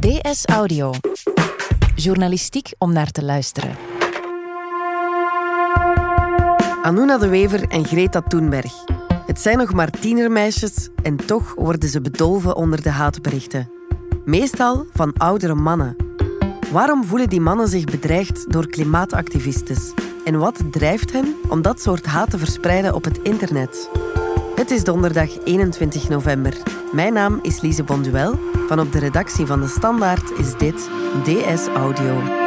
DS Audio. Journalistiek om naar te luisteren. Anuna de Wever en Greta Thunberg. Het zijn nog maar tienermeisjes en toch worden ze bedolven onder de haatberichten. Meestal van oudere mannen. Waarom voelen die mannen zich bedreigd door klimaatactivistes? En wat drijft hen om dat soort haat te verspreiden op het internet? Het is donderdag 21 november. Mijn naam is Lise Bonduel. Van op de redactie van De Standaard is dit DS Audio.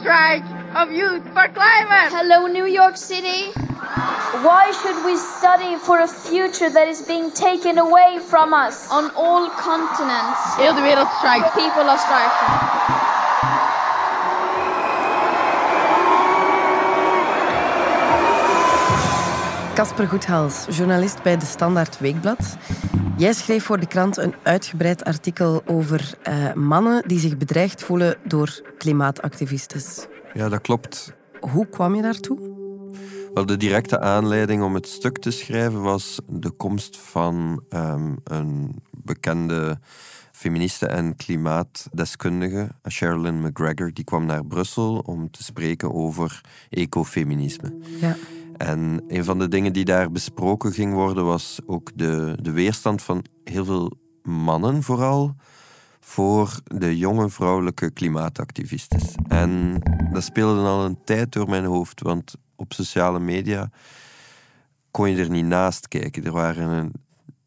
strike of youth for climate. Hello, New York City. Why should we study for a future that is being taken away from us on all continents? Heel de wereld strijkt. People are striking. Casper Goedhals, journalist bij De Standaard Weekblad. Jij schreef voor de krant een uitgebreid artikel over uh, mannen die zich bedreigd voelen door klimaatactivistes. Ja, dat klopt. Hoe kwam je daartoe? Wel, de directe aanleiding om het stuk te schrijven was de komst van um, een bekende feministe en klimaatdeskundige, Sherilyn McGregor. Die kwam naar Brussel om te spreken over ecofeminisme. Ja. En een van de dingen die daar besproken ging worden was ook de, de weerstand van heel veel mannen vooral voor de jonge vrouwelijke klimaatactivistes. En dat speelde al een tijd door mijn hoofd, want op sociale media kon je er niet naast kijken. Er waren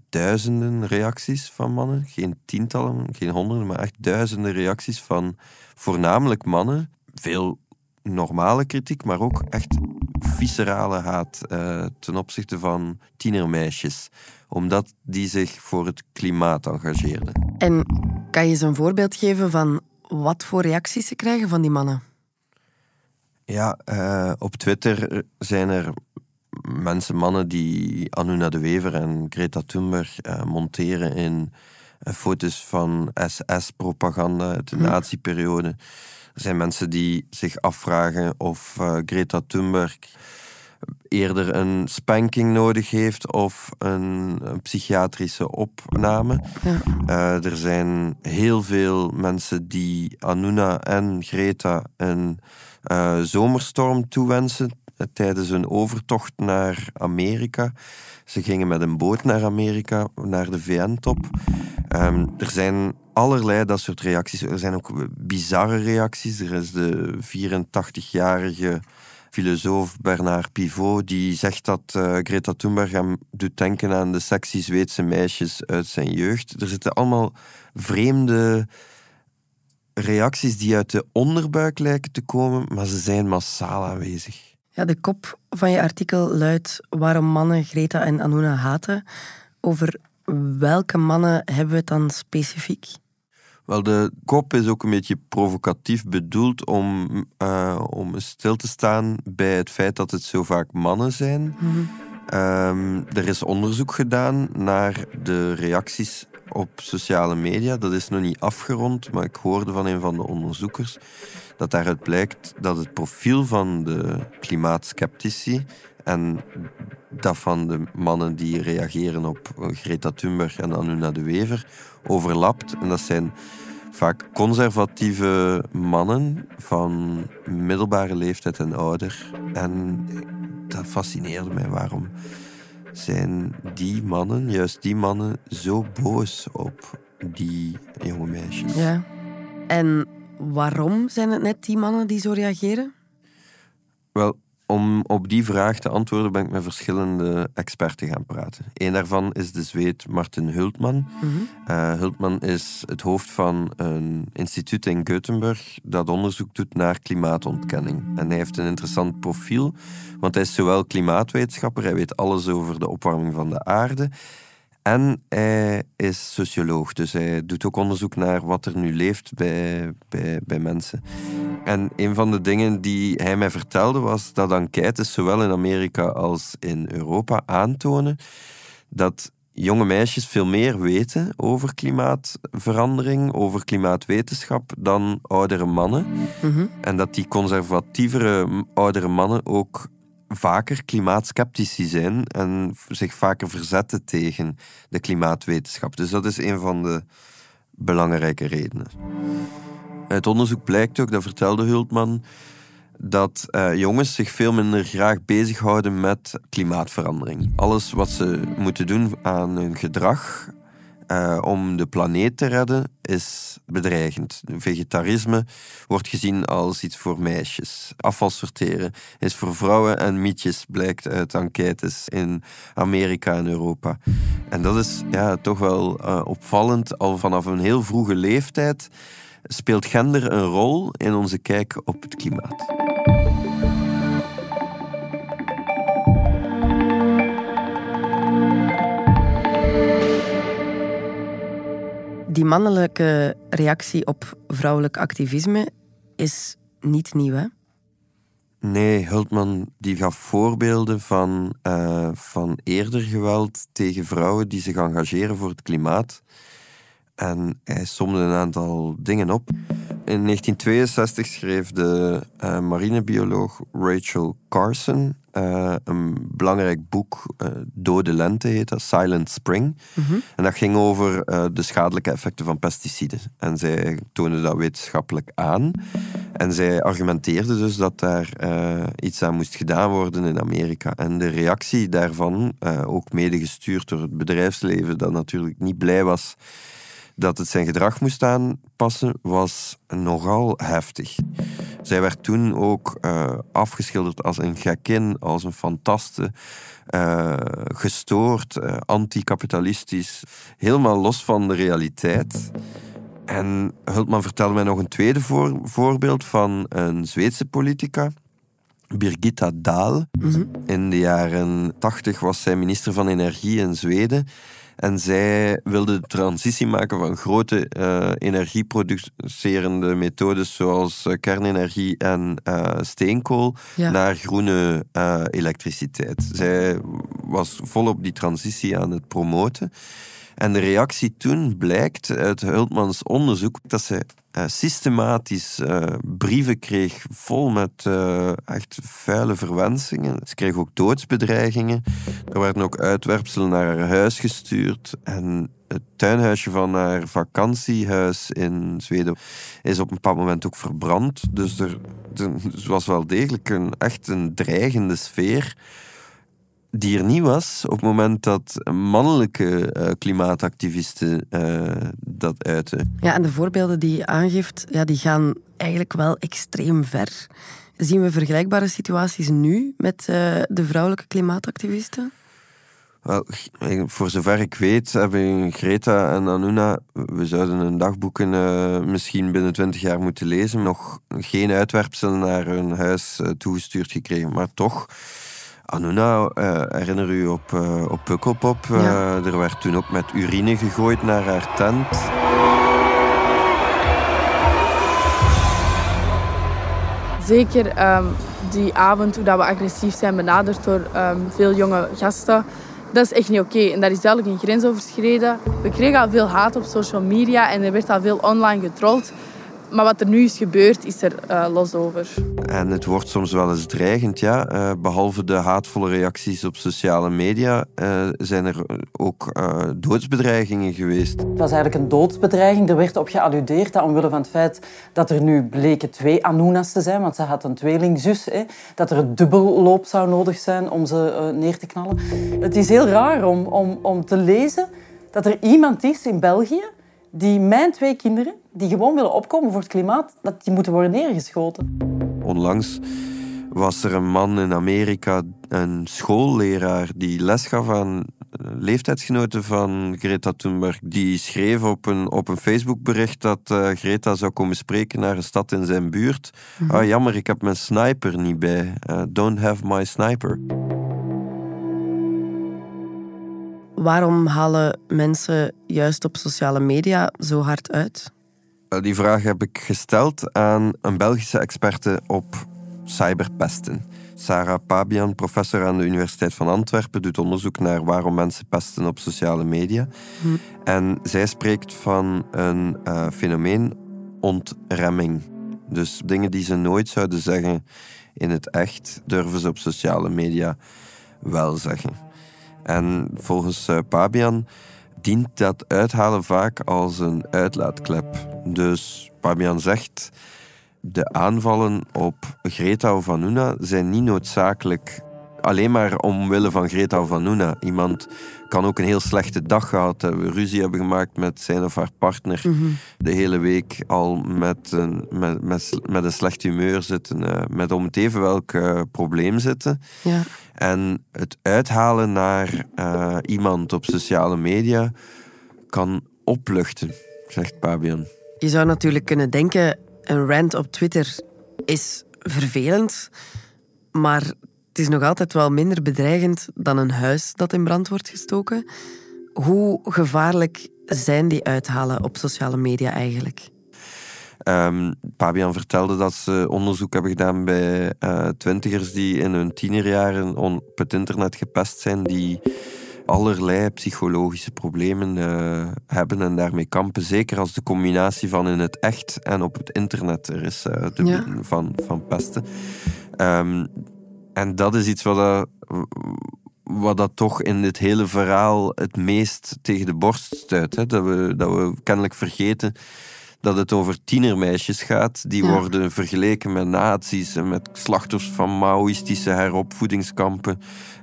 duizenden reacties van mannen, geen tientallen, geen honderden, maar echt duizenden reacties van voornamelijk mannen. Veel normale kritiek, maar ook echt viscerale haat uh, ten opzichte van tienermeisjes, omdat die zich voor het klimaat engageerden. En kan je ze een voorbeeld geven van wat voor reacties ze krijgen van die mannen? Ja, uh, op Twitter zijn er mensen, mannen die Anuna de Wever en Greta Thunberg uh, monteren in foto's van SS-propaganda uit de hm. nazi-periode. Er zijn mensen die zich afvragen of Greta Thunberg eerder een spanking nodig heeft of een, een psychiatrische opname. Ja. Uh, er zijn heel veel mensen die Anuna en Greta een uh, zomerstorm toewensen tijdens een overtocht naar Amerika. Ze gingen met een boot naar Amerika, naar de VN-top. Um, er zijn allerlei dat soort reacties. Er zijn ook bizarre reacties. Er is de 84-jarige filosoof Bernard Pivot die zegt dat uh, Greta Thunberg hem doet denken aan de sexy Zweedse meisjes uit zijn jeugd. Er zitten allemaal vreemde reacties die uit de onderbuik lijken te komen, maar ze zijn massaal aanwezig. Ja, de kop van je artikel luidt waarom mannen Greta en Anuna haten. Over welke mannen hebben we het dan specifiek? Wel, de kop is ook een beetje provocatief bedoeld om, uh, om stil te staan bij het feit dat het zo vaak mannen zijn. Mhm. Ehm, er is onderzoek gedaan naar de reacties op sociale media. Dat is nog niet afgerond, maar ik hoorde van een van de onderzoekers dat daaruit blijkt dat het profiel van de klimaatskeptici en dat van de mannen die reageren op Greta Thunberg en Anuna de Wever overlapt. En dat zijn vaak conservatieve mannen van middelbare leeftijd en ouder. En dat fascineerde mij. Waarom zijn die mannen, juist die mannen, zo boos op die jonge meisjes? Ja. En waarom zijn het net die mannen die zo reageren? Wel, om op die vraag te antwoorden ben ik met verschillende experten gaan praten. Een daarvan is de Zweed Martin Hultman. Mm Hultman is het hoofd van een instituut in Göteborg dat onderzoek doet naar klimaatontkenning. En hij heeft een interessant profiel, want hij is zowel klimaatwetenschapper, hij weet alles over de opwarming van de aarde, en hij is socioloog, dus hij doet ook onderzoek naar wat er nu leeft bij, bij, bij mensen. En een van de dingen die hij mij vertelde was dat enquêtes zowel in Amerika als in Europa aantonen dat jonge meisjes veel meer weten over klimaatverandering, over klimaatwetenschap dan oudere mannen. En dat die conservatievere oudere mannen ook vaker klimaatskeptici zijn en zich vaker verzetten tegen de klimaatwetenschap. Dus dat is een van de belangrijke redenen. Uit onderzoek blijkt ook, dat vertelde Hultman, dat uh, jongens zich veel minder graag bezighouden met klimaatverandering. Alles wat ze moeten doen aan hun gedrag uh, om de planeet te redden is bedreigend. Vegetarisme wordt gezien als iets voor meisjes. Afval sorteren is voor vrouwen en mietjes, blijkt uit enquêtes in Amerika en Europa. En dat is ja, toch wel uh, opvallend. Al vanaf een heel vroege leeftijd speelt gender een rol in onze kijk op het klimaat. Die mannelijke reactie op vrouwelijk activisme is niet nieuw, hè? Nee, Hultman die gaf voorbeelden van, uh, van eerder geweld tegen vrouwen die zich engageren voor het klimaat. En hij somde een aantal dingen op. In 1962 schreef de uh, marinebioloog Rachel Carson uh, een belangrijk boek, uh, Dode Lente heet dat, Silent Spring. Mm -hmm. En dat ging over de schadelijke effecten van pesticiden. En zij toonde dat wetenschappelijk aan. En zij argumenteerde dus dat daar iets aan moest gedaan worden in Amerika. En de reactie daarvan, ook mede gestuurd door het bedrijfsleven, dat natuurlijk niet blij was dat het zijn gedrag moest aanpassen, was nogal heftig. Zij werd toen ook uh, afgeschilderd als een gekin, als een fantaste, uh, gestoord, uh, anticapitalistisch, helemaal los van de realiteit. En Hultman vertelde mij nog een tweede voor, voorbeeld van een Zweedse politica. Birgitta Dahl. Mm -hmm. In de jaren tachtig was zij minister van Energie in Zweden. En zij wilde de transitie maken van grote uh, energieproducerende methodes zoals uh, kernenergie en uh, steenkool ja. naar groene elektriciteit. Zij was volop die transitie aan het promoten. En de reactie toen blijkt uit Hultmans onderzoek dat ze uh, systematisch uh, brieven kreeg vol met uh, echt vuile verwensingen. Ze kreeg ook doodsbedreigingen. Er werden ook uitwerpselen naar haar huis gestuurd. En het tuinhuisje van haar vakantiehuis in Zweden is op een bepaald moment ook verbrand. Dus er, er was wel degelijk een, echt een dreigende sfeer die er niet was op het moment dat mannelijke uh, klimaatactivisten uh, dat uiten. Ja, en de voorbeelden die je aangeeft, ja, die gaan eigenlijk wel extreem ver. Zien we vergelijkbare situaties nu met uh, de vrouwelijke klimaatactivisten? Wel, voor zover ik weet hebben Greta en Anuna, we zouden hun dagboeken misschien binnen twintig jaar moeten lezen, nog geen uitwerpsel naar hun huis toegestuurd gekregen. Maar toch Anuna, uh, herinner u op, uh, op Pukkelpop? Ja. Er werd toen ook met urine gegooid naar haar tent. Zeker um, die avond, hoe dat we agressief zijn benaderd door um, veel jonge gasten. Dat is echt niet oké. Okay. En daar is duidelijk een grens overschreden. We kregen al veel haat op social media en er werd al veel online getrold. Maar wat er nu is gebeurd, is er uh, los over. En het wordt soms wel eens dreigend, ja. Uh, behalve de haatvolle reacties op sociale media uh, zijn er ook doodsbedreigingen geweest. Het was eigenlijk een doodsbedreiging. Er werd op gealludeerd dat omwille van het feit dat er nu bleken twee Anunas te zijn, want ze had een tweelingzus, hè, dat er een dubbelloop zou nodig zijn om ze neer te knallen. Het is heel raar om, om, om te lezen dat er iemand is in België die mijn twee kinderen, die gewoon willen opkomen voor het klimaat, dat die moeten worden neergeschoten. Onlangs was er een man in Amerika, een schoolleraar, die les gaf aan leeftijdsgenoten van Greta Thunberg. Die schreef op een, op een Facebookbericht dat uh, Greta zou komen spreken naar een stad in zijn buurt. Mm -hmm. Ah, jammer, ik heb mijn sniper niet bij. Uh, don't have my sniper. Waarom halen mensen juist op sociale media zo hard uit? Die vraag heb ik gesteld aan een Belgische experte op cyberpesten. Sarah Pabian, professor aan de Universiteit van Antwerpen, doet onderzoek naar waarom mensen pesten op sociale media. Hm. En zij spreekt van een uh, fenomeen ontremming. Dus dingen die ze nooit zouden zeggen in het echt, durven ze op sociale media wel zeggen. En volgens uh, Pabian dient dat uithalen vaak als een uitlaatklep. Dus Pabian zegt de aanvallen op Greta of Anuna zijn niet noodzakelijk alleen maar omwille van Greta of Anuna. Iemand kan ook een heel slechte dag gehad hebben, ruzie hebben gemaakt met zijn of haar partner, mhm. de hele week al met een, met, met, met een slecht humeur zitten, uh, met om het even welk uh, probleem zitten. Ja. En het uithalen naar uh, iemand op sociale media kan opluchten, zegt Pabian. Je zou natuurlijk kunnen denken, een rant op Twitter is vervelend, maar het is nog altijd wel minder bedreigend dan een huis dat in brand wordt gestoken. Hoe gevaarlijk zijn die uithalen op sociale media eigenlijk? Um, Pabian vertelde dat ze onderzoek hebben gedaan bij uh, twintigers die in hun tienerjaren op het internet gepest zijn, die allerlei psychologische problemen uh, hebben en daarmee kampen. Zeker als de combinatie van in het echt en op het internet er is uh, de, van, van pesten. Um, en dat is iets wat, dat, wat dat toch in dit hele verhaal het meest tegen de borst stuit. Hè? Dat, we, dat we kennelijk vergeten dat het over tienermeisjes gaat. Die worden vergeleken met nazi's en met slachtoffers van Maoïstische heropvoedingskampen.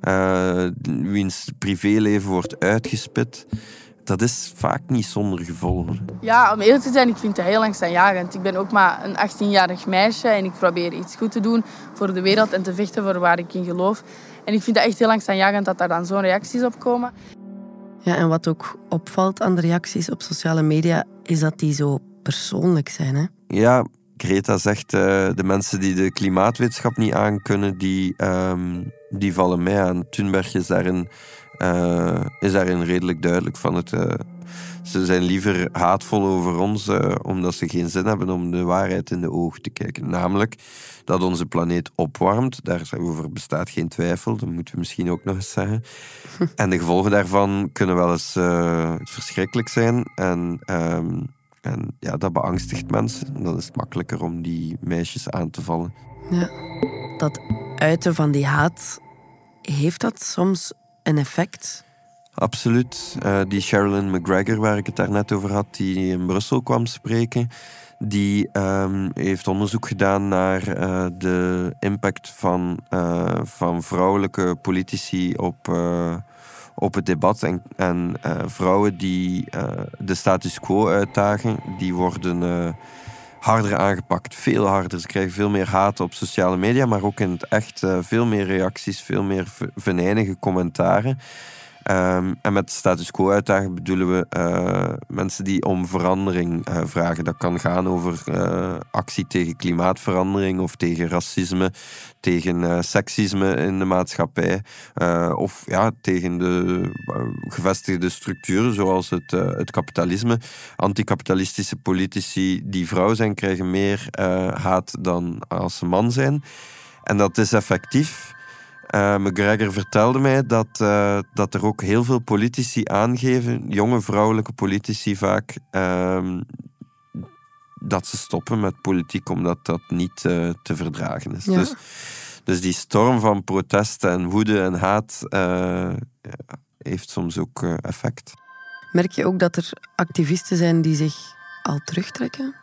Uh, wiens privéleven wordt uitgespit. Dat is vaak niet zonder gevolgen. Ja, om eerlijk te zijn, ik vind het heel angstaanjagend. Ik ben ook maar een 18-jarig meisje en ik probeer iets goed te doen voor de wereld en te vechten voor waar ik in geloof. En ik vind het echt heel angstaanjagend dat daar dan zo'n reacties op komen. Ja, en wat ook opvalt aan de reacties op sociale media, is dat die zo persoonlijk zijn. Hè? Ja, Greta zegt, uh, de mensen die de klimaatwetenschap niet aankunnen, die, um, die vallen mij aan. Thunberg is daarin, uh, is daarin redelijk duidelijk van het... Uh, ze zijn liever haatvol over ons, omdat ze geen zin hebben om de waarheid in de ogen te kijken. Namelijk dat onze planeet opwarmt. Daarover bestaat geen twijfel, dat moeten we misschien ook nog eens zeggen. en de gevolgen daarvan kunnen wel eens verschrikkelijk zijn. En... Um, en ja, dat beangstigt mensen. Dan is het makkelijker om die meisjes aan te vallen. Ja, dat uiten van die haat, heeft dat soms een effect? Absoluut. Uh, die Sherilyn McGregor, waar ik het daarnet over had, die in Brussel kwam spreken, die um, heeft onderzoek gedaan naar uh, de impact van, uh, van vrouwelijke politici op op het debat. En, en uh, vrouwen die uh, de status quo uitdagen, die worden uh, harder aangepakt. Veel harder. Ze krijgen veel meer haat op sociale media, maar ook in het echt veel meer reacties, veel meer venijnige commentaren. Um, en met status quo uitdagen bedoelen we uh, mensen die om verandering uh, vragen. Dat kan gaan over uh, actie tegen klimaatverandering of tegen racisme, tegen seksisme in de maatschappij. of ja, tegen de gevestigde structuren zoals het, het kapitalisme. Anticapitalistische politici die vrouw zijn, krijgen meer haat dan als ze man zijn. En dat is effectief. Uh, McGregor vertelde mij dat, uh, dat er ook heel veel politici aangeven, jonge vrouwelijke politici vaak, uh, dat ze stoppen met politiek omdat dat niet uh, te verdragen is. Dus, dus die storm van protesten en woede en haat heeft soms ook effect. Merk je ook dat er activisten zijn die zich al terugtrekken?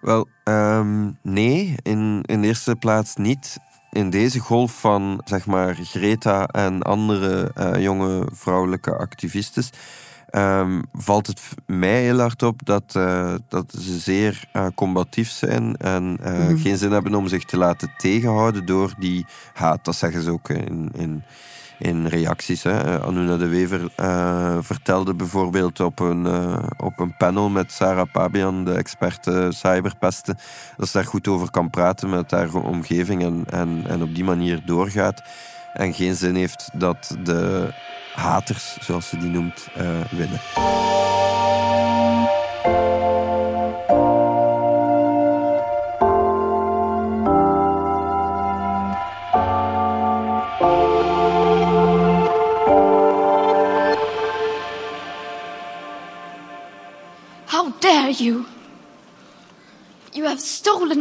Wel, um, nee, in, in de eerste plaats niet in deze golf van zeg maar, Greta en andere uh, jonge vrouwelijke activistes um, valt het mij heel hard op dat, uh, dat ze zeer uh, combatief zijn en mm. geen zin hebben om zich te laten tegenhouden door die haat. Dat zeggen ze ook in, in in reacties. Hè. Eh, Anuna de Wever uh, vertelde bijvoorbeeld op een, uh, op een panel met Sarah Pabian, de experte cyberpesten, dat ze daar goed over kan praten met haar omgeving en, en, en op die manier doorgaat. En geen zin heeft dat de haters, zoals ze die noemt, winnen.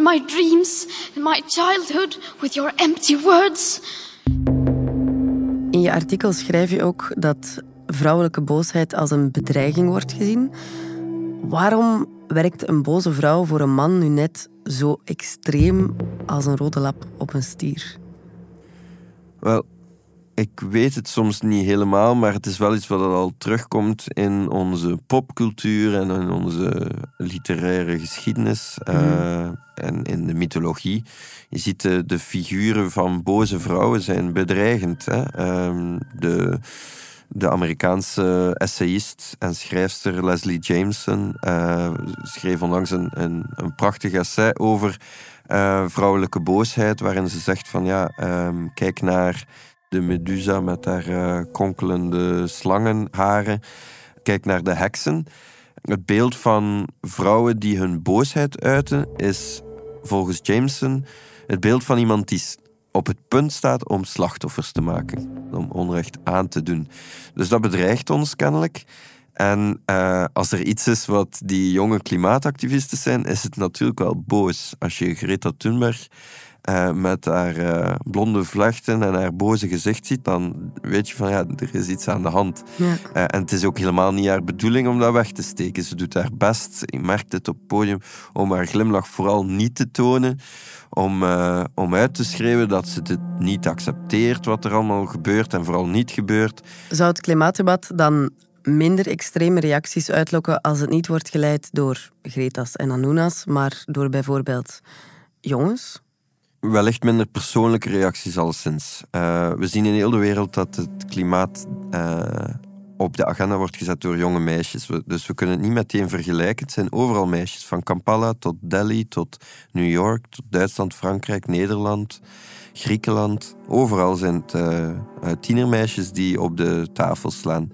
My dreams and my childhood with your empty words. In je artikel schrijf je ook dat vrouwelijke boosheid als een bedreiging wordt gezien. Waarom werkt een boze vrouw voor een man nu net zo extreem als een rode lap op een stier? Wel, ik weet het soms niet helemaal, maar het is wel iets wat al terugkomt in onze popcultuur en in onze literaire geschiedenis uh, en in de mythologie. Je ziet de, de, figuren van boze vrouwen zijn bedreigend. Hè? Um, de, de Amerikaanse essayist en schrijfster Leslie Jameson uh, schreef onlangs een, een, een prachtig essay over uh, vrouwelijke boosheid, waarin ze zegt van ja, um, kijk naar de Medusa met haar uh, konkelende slangenharen. Kijk naar de heksen. Het beeld van vrouwen die hun boosheid uiten is volgens Jameson het beeld van iemand die op het punt staat om slachtoffers te maken, om onrecht aan te doen. Dus dat bedreigt ons kennelijk. En uh, als er iets is wat die jonge klimaatactivisten zijn, is het natuurlijk wel boos. Als je Greta Thunberg uh, met haar uh, blonde vlechten en haar boze gezicht ziet, dan weet je van ja, er is iets aan de hand. Ja. Uh, en het is ook helemaal niet haar bedoeling om dat weg te steken. Ze doet haar best, je merkt het op het podium, om haar glimlach vooral niet te tonen. Om, om uit te schreeuwen dat ze het niet accepteert wat er allemaal gebeurt en vooral niet gebeurt. Zou het klimaatdebat dan minder extreme reacties uitlokken als het niet wordt geleid door Greta's en Anunas, maar door bijvoorbeeld jongens? Wellicht minder persoonlijke reacties alleszins. Uh, we zien in heel de wereld dat het klimaat uh, op de agenda wordt gezet door jonge meisjes. dus we kunnen het niet meteen vergelijken. Het zijn overal meisjes, van Kampala tot Delhi, tot New York, tot Duitsland, Frankrijk, Nederland, Griekenland. Overal zijn het uh, tienermeisjes die op de tafel slaan.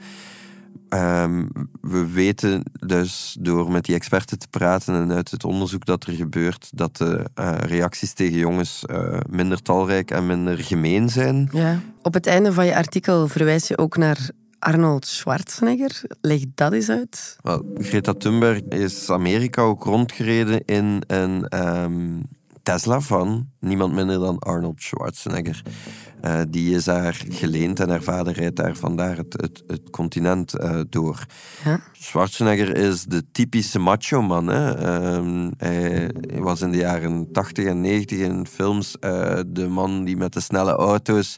Um, we weten dus door met die experten te praten en uit het onderzoek dat er gebeurt, dat de uh, reacties tegen jongens uh, minder talrijk en minder gemeen zijn. Ja. Op het einde van je artikel verwijs je ook naar Arnold Schwarzenegger. Leg dat eens uit. Greta Thunberg is Amerika ook rondgereden in een um, Tesla van niemand minder dan Arnold Schwarzenegger. Uh, die is daar geleend en haar vader rijdt daar vandaar het, het, het continent uh, door. Schwarzenegger is de typische macho-man. Uh, hij was in de jaren 80 en 90 in films uh, de man die met de snelle auto's,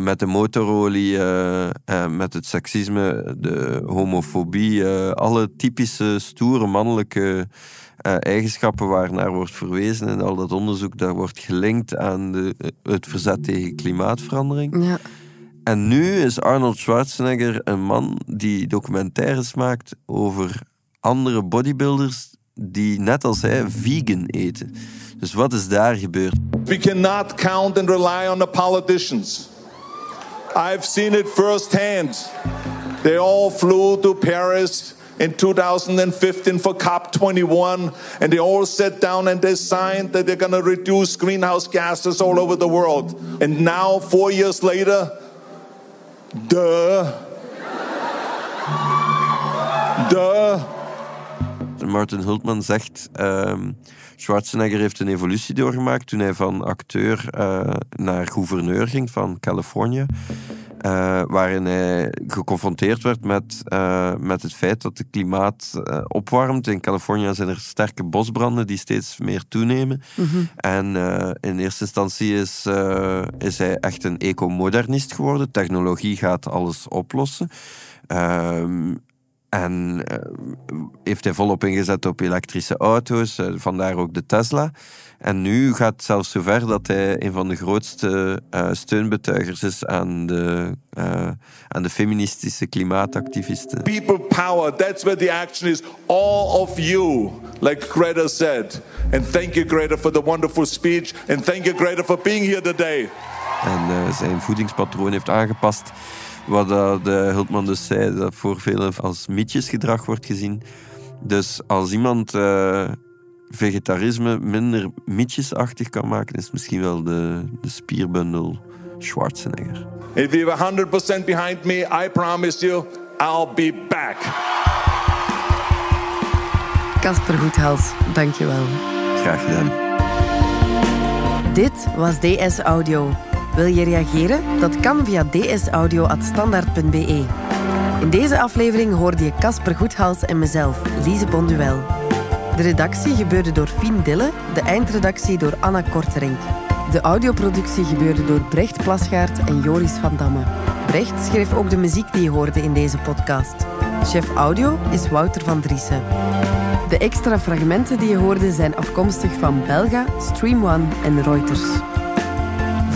met de motorolie, met het seksisme, de homofobie, alle typische stoere mannelijke uh, eigenschappen waarnaar wordt verwezen en al dat onderzoek daar wordt gelinkt aan de, eh, het verzet tegen klimaatverandering. Ja. En nu is Arnold Schwarzenegger een man die documentaires maakt over andere bodybuilders die net als hij vegan eten. Dus wat is daar gebeurd? We cannot count and rely on the politicians. I've seen it firsthand. They all flew to Paris in 2015 for COP21, and they all sat down and they signed that they're going to reduce greenhouse gases all over the world. And now, four years later, duh. Martin Hultman zegt. Um, Schwarzenegger heeft een evolutie doorgemaakt toen hij van acteur uh, naar gouverneur ging van Californië. Uh, waarin hij geconfronteerd werd met, uh, met het feit dat het klimaat uh, opwarmt. In Californië zijn er sterke bosbranden die steeds meer toenemen. Mm -hmm. En in eerste instantie is, is hij echt een ecomodernist geworden. Technologie gaat alles oplossen. Ehm, en heeft hij volop ingezet op elektrische auto's, vandaar ook de Tesla. En nu gaat het zelfs zover dat hij een van de grootste uh, steunbetuigers is aan de, uh, aan de feministische klimaatactivisten. People power, that's where the action is. All of you, like Greta said. And thank you Greta for the wonderful speech. And thank you Greta for being here today. En uh, zijn voedingspatroon heeft aangepast. Wat de Hultman dus zei, dat voor velen als mietjesgedrag wordt gezien. Dus als iemand vegetarisme minder mietjesachtig kan maken, is misschien wel de, de spierbundel Schwarzenegger. If you are 100% behind me, I promise you, I'll be back. Casper Goedhals, dankjewel. Graag gedaan. Dit was DS Audio. Wil je reageren? Dat kan via dsaudio.standaard.be. In deze aflevering hoorde je Casper Goedhals en mezelf, Lise Bonduel. De redactie gebeurde door Fien Dille, de eindredactie door Anna Korterink. De audioproductie gebeurde door Brecht Plasgaard en Joris van Damme. Brecht schreef ook de muziek die je hoorde in deze podcast. Chef audio is Wouter van Driessen. De extra fragmenten die je hoorde zijn afkomstig van Belga, Stream One en Reuters.